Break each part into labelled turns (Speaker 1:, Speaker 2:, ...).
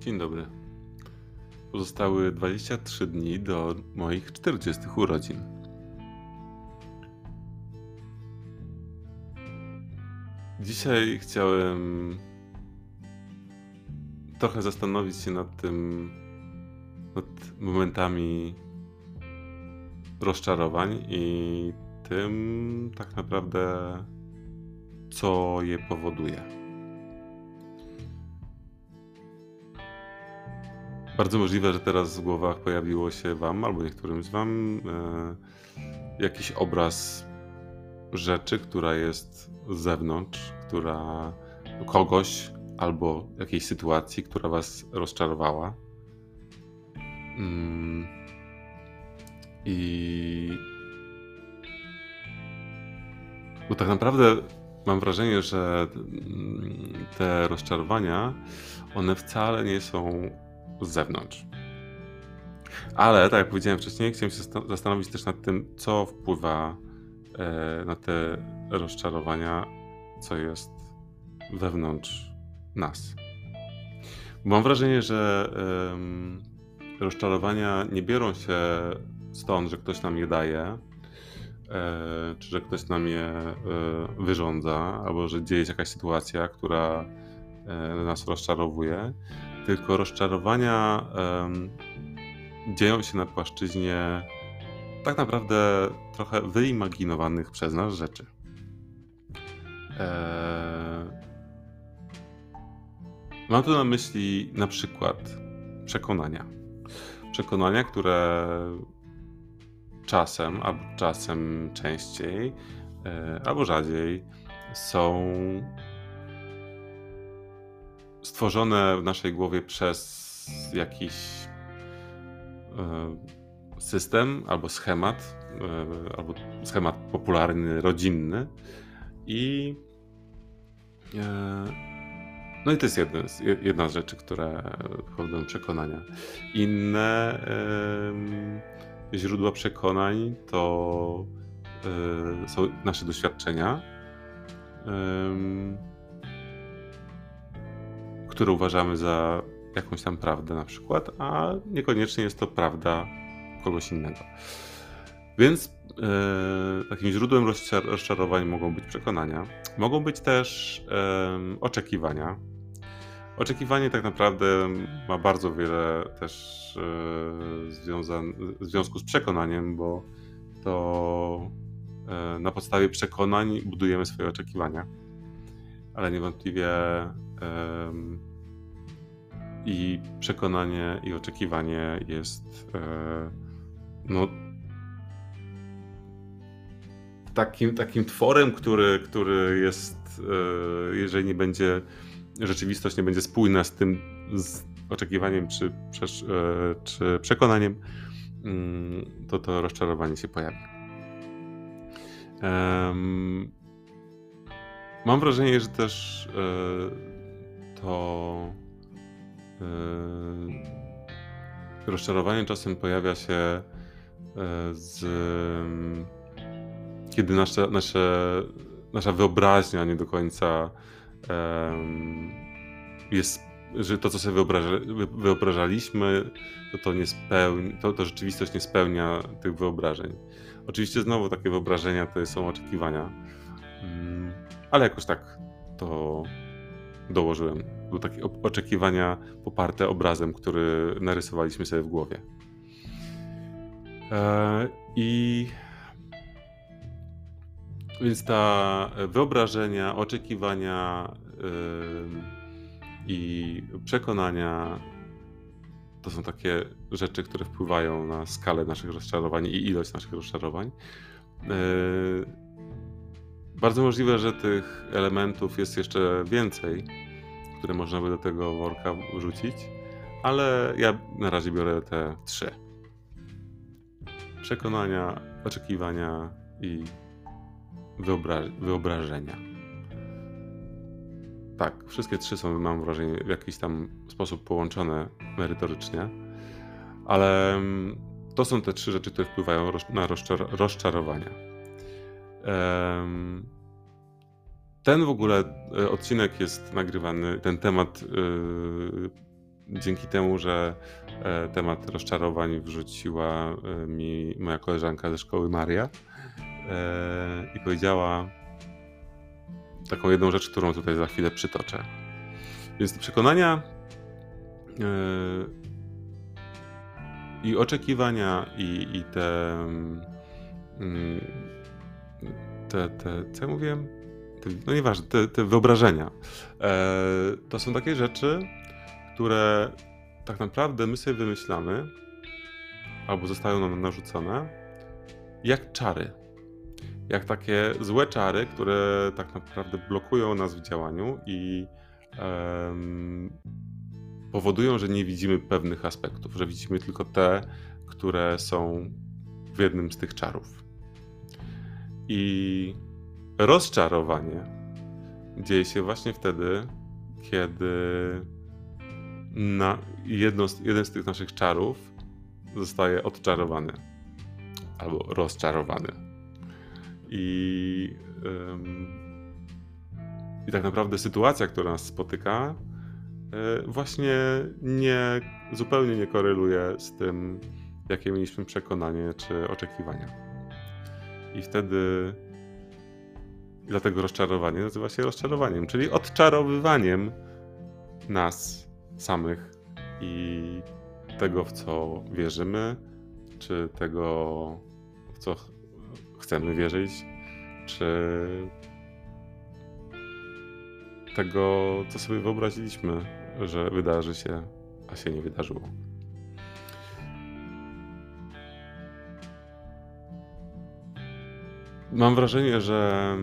Speaker 1: Dzień dobry. Pozostały 23 dni do moich 40 urodzin. Dzisiaj chciałem trochę zastanowić się nad tym, nad momentami rozczarowań i tym tak naprawdę, co je powoduje. Bardzo możliwe, że teraz w głowach pojawiło się Wam albo niektórym z Wam e, jakiś obraz rzeczy, która jest z zewnątrz, która kogoś albo jakiejś sytuacji, która Was rozczarowała. Mm. I. Bo tak naprawdę mam wrażenie, że mm, te rozczarowania, one wcale nie są z zewnątrz. Ale, tak jak powiedziałem wcześniej, chciałem się zastanowić też nad tym, co wpływa e, na te rozczarowania, co jest wewnątrz nas. Mam wrażenie, że rozczarowania nie biorą się stąd, że ktoś nam je daje, e, czy że ktoś nam je e, wyrządza, albo że dzieje się jakaś sytuacja, która nas rozczarowuje, tylko rozczarowania um, dzieją się na płaszczyźnie tak naprawdę trochę wyimaginowanych przez nas rzeczy. Eee, mam tu na myśli na przykład przekonania. Przekonania, które czasem, albo czasem częściej, e, albo rzadziej są stworzone w naszej głowie przez jakiś e, system albo schemat, e, albo schemat popularny, rodzinny. I e, no i to jest jedna, jedna z rzeczy, które powodują przekonania. Inne źródła przekonań to są nasze doświadczenia które uważamy za jakąś tam prawdę na przykład, a niekoniecznie jest to prawda kogoś innego. Więc e, takim źródłem rozczarowań mogą być przekonania, mogą być też e, oczekiwania. Oczekiwanie tak naprawdę ma bardzo wiele też e, związan- w związku z przekonaniem, bo to e, na podstawie przekonań budujemy swoje oczekiwania. Ale niewątpliwie i przekonanie i oczekiwanie jest e, no, takim, takim tworem, który, który jest, e, jeżeli nie będzie, rzeczywistość nie będzie spójna z tym z oczekiwaniem czy, e, czy przekonaniem, mm, to to rozczarowanie się pojawi. Mam wrażenie, że też to rozczarowanie czasem pojawia się e, z kiedy nasze, nasze, nasza wyobraźnia nie do końca jest, że to, co sobie wyobraża, wyobrażaliśmy, to, to, nie spełni, to, to rzeczywistość nie spełnia tych wyobrażeń. Oczywiście znowu takie wyobrażenia to są oczekiwania, mm, ale jakoś tak to dołożyłem do takie oczekiwania poparte obrazem, który narysowaliśmy sobie w głowie. E, I więc ta wyobrażenia, oczekiwania i przekonania to są takie rzeczy, które wpływają na skalę naszych rozczarowań i ilość naszych rozczarowań. Bardzo możliwe, że tych elementów jest jeszcze więcej, które można by do tego worka wrzucić, ale ja na razie biorę te trzy. Przekonania, oczekiwania i wyobra wyobrażenia. Tak, wszystkie trzy są, mam wrażenie, w jakiś tam sposób połączone merytorycznie, ale mm, to są te trzy rzeczy, które wpływają na rozczar rozczarowania. Ten w ogóle e, odcinek jest nagrywany, ten temat dzięki temu, że e, temat rozczarowań wrzuciła mi moja koleżanka ze szkoły Maria i powiedziała taką jedną rzecz, którą tutaj za chwilę przytoczę. Więc przekonania i oczekiwania, i, i te, mm, te, te. Co ja mówiłem? Te, no nieważne, te, te wyobrażenia. E, to są takie rzeczy, które tak naprawdę my sobie wymyślamy, albo zostają nam narzucone, jak czary. Jak takie złe czary, które tak naprawdę blokują nas w działaniu i um, powodują, że nie widzimy pewnych aspektów, że widzimy tylko te, które są w jednym z tych czarów. I rozczarowanie dzieje się właśnie wtedy, kiedy na jedno jeden z tych naszych czarów zostaje odczarowany albo rozczarowany. I, ym, I tak naprawdę sytuacja, która nas spotyka, E, właśnie nie, zupełnie nie koreluje z tym, jakie mieliśmy przekonanie czy oczekiwania. I wtedy dlatego rozczarowanie nazywa się rozczarowaniem, czyli odczarowywaniem nas samych i tego, w co wierzymy, czy tego, w co chcemy wierzyć, czy tego, co sobie wyobraziliśmy że wydarzy się, a się nie wydarzyło. Mam wrażenie, że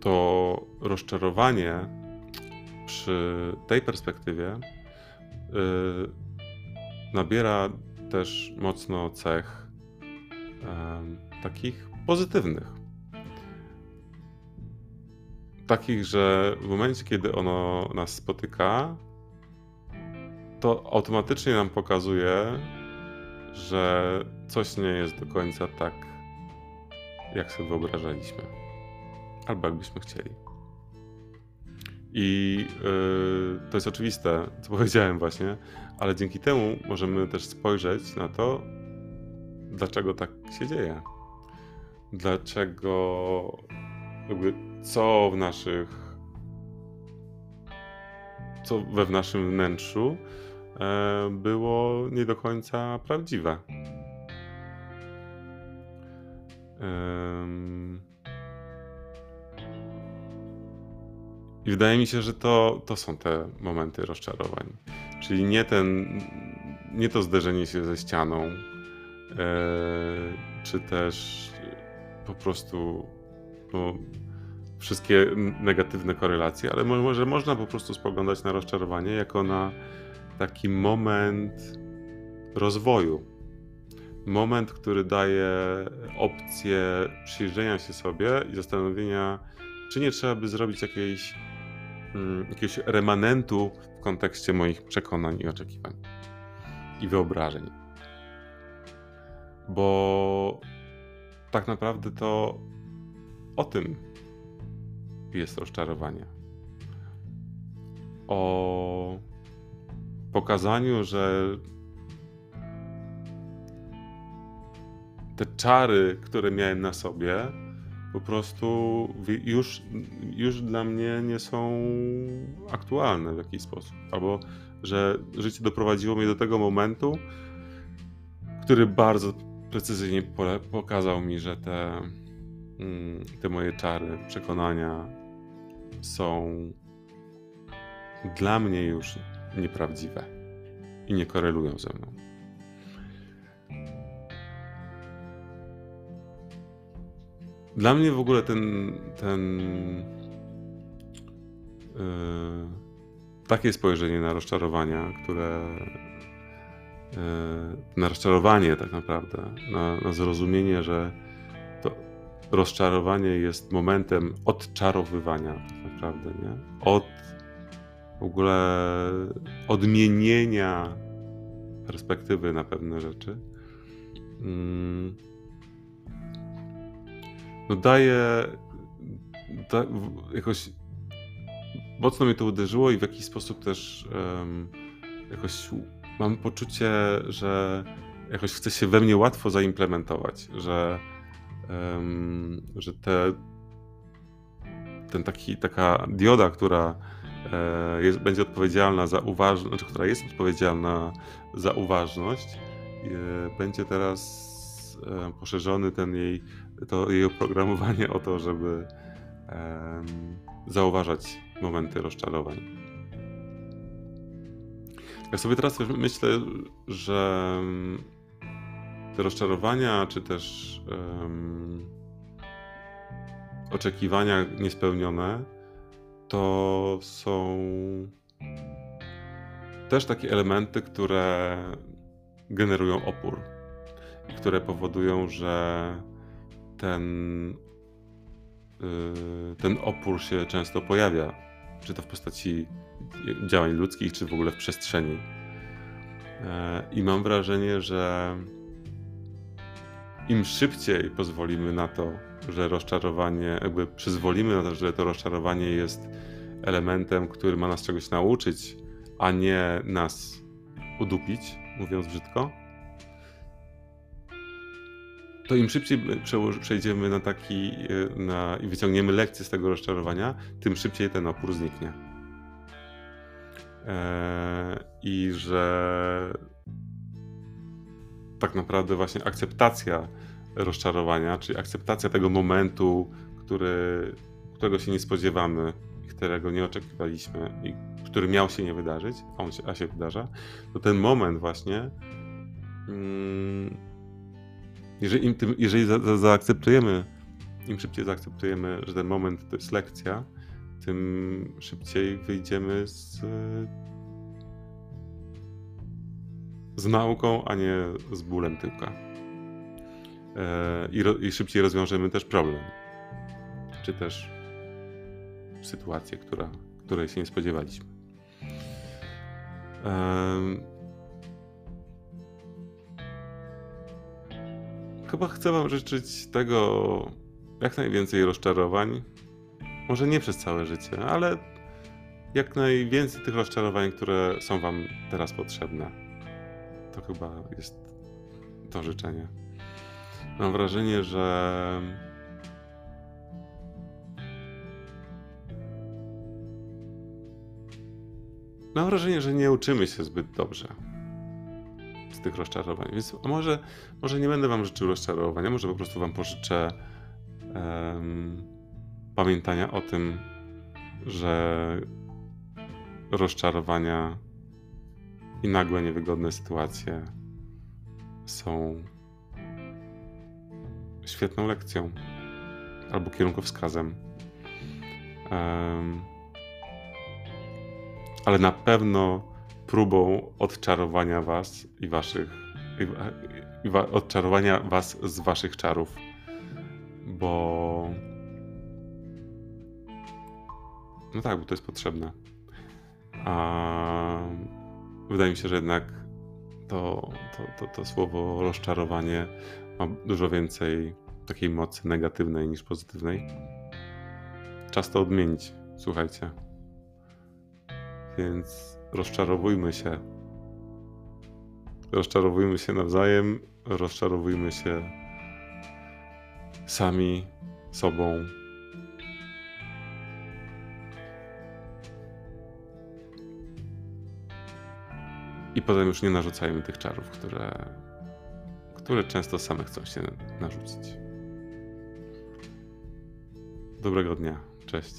Speaker 1: to rozczarowanie przy tej perspektywie yy, nabiera też mocno cech yy, takich pozytywnych. Takich, że w momencie, kiedy ono nas spotyka, to automatycznie nam pokazuje, że coś nie jest do końca tak, jak sobie wyobrażaliśmy, albo jakbyśmy chcieli. I yy, to jest oczywiste, co powiedziałem właśnie, ale dzięki temu możemy też spojrzeć na to, dlaczego tak się dzieje. Dlaczego jakby co w naszych co we w naszym wnętrzu było nie do końca prawdziwe. I wydaje mi się, że to, to są te momenty rozczarowań. Czyli nie ten, nie to zderzenie się ze ścianą, e, czy też po prostu no, wszystkie negatywne korelacje, ale może można po prostu spoglądać na rozczarowanie jako na taki moment rozwoju. Moment, który daje opcję przyjrzenia się sobie i zastanowienia, czy nie trzeba by zrobić jakiejś, mm, jakiegoś remanentu w kontekście moich przekonań i oczekiwań i wyobrażeń. Bo tak naprawdę to o tym jest rozczarowanie. O pokazaniu, że te czary, które miałem na sobie, po prostu już, już dla mnie nie są aktualne w jakiś sposób. Albo że życie doprowadziło mnie do tego momentu, który bardzo precyzyjnie pokazał mi, że te Mm, te moje czary, przekonania są dla mnie już nieprawdziwe i nie korelują ze mną. Dla mnie w ogóle ten, ten yy, takie spojrzenie na rozczarowania, które yy, na rozczarowanie tak naprawdę, na, na zrozumienie, że rozczarowanie jest momentem odczarowywania, tak naprawdę, nie? Od w ogóle odmienienia perspektywy na pewne rzeczy. Mm. No daje da, jakoś mocno mnie to uderzyło i w jakiś sposób też um, jakoś mam poczucie, że jakoś chce się we mnie łatwo zaimplementować, że, um, że te, ten taki, taka dioda, która jest, będzie odpowiedzialna za uważność, znaczy, która jest odpowiedzialna za uważność, e, będzie teraz e, poszerzony ten jej, to jej oprogramowanie o to, żeby zauważać momenty rozczarowań. Ja sobie teraz myślę, że te rozczarowania, czy też um, oczekiwania niespełnione, to są też takie elementy, które generują opór i które powodują, że ten, yy, ten opór się często pojawia, czy to w postaci działań ludzkich, czy w ogóle w przestrzeni. Yy, I mam wrażenie, że im szybciej pozwolimy na to, że rozczarowanie, jakby przyzwolimy na to, że to rozczarowanie jest elementem, który ma nas czegoś nauczyć, a nie nas udupić, mówiąc brzydko, to im szybciej przejdziemy na taki e, na, i wyciągniemy lekcję z tego rozczarowania, tym szybciej ten opór zniknie. Eee, I że tak naprawdę właśnie akceptacja rozczarowania, czyli akceptacja tego momentu, który, którego się nie spodziewamy, którego nie oczekiwaliśmy i który miał się nie wydarzyć, a on się, a się wydarza, to ten moment właśnie, mm, jeżeli, im tym, jeżeli za, za, zaakceptujemy, im szybciej zaakceptujemy, że ten moment to jest lekcja, tym szybciej wyjdziemy z, z nauką, a nie z bólem tyłka. E, i, ro, I szybciej rozwiążemy też problem. Czy też sytuację, która, której się nie spodziewaliśmy. Chyba chcę Wam życzyć tego jak najwięcej rozczarowań. Może nie przez całe życie, ale jak najwięcej tych rozczarowań, które są Wam teraz potrzebne. To chyba jest to życzenie. Mam wrażenie, że mam wrażenie, że nie uczymy się zbyt dobrze z tych rozczarowań. Więc może, może nie będę wam życzył rozczarowania, może po prostu wam pożyczę um, pamiętania o tym, że rozczarowania i nagłe niewygodne sytuacje są świetną lekcją albo kierunkowskazem. Um, ale na pewno próbą odczarowania was i waszych. I, i, odczarowania was z waszych czarów. Bo. No tak, bo to jest potrzebne. A wydaje mi się, że jednak to, to, to, to słowo rozczarowanie ma dużo więcej takiej mocy negatywnej niż pozytywnej. Czas to odmienić, słuchajcie. Więc rozczarowujmy się. Rozczarowujmy się nawzajem, rozczarowujmy się sami sobą. I potem już nie narzucajmy tych czarów, które, które często same chcą się narzucić. Dobrego dnia. Cześć.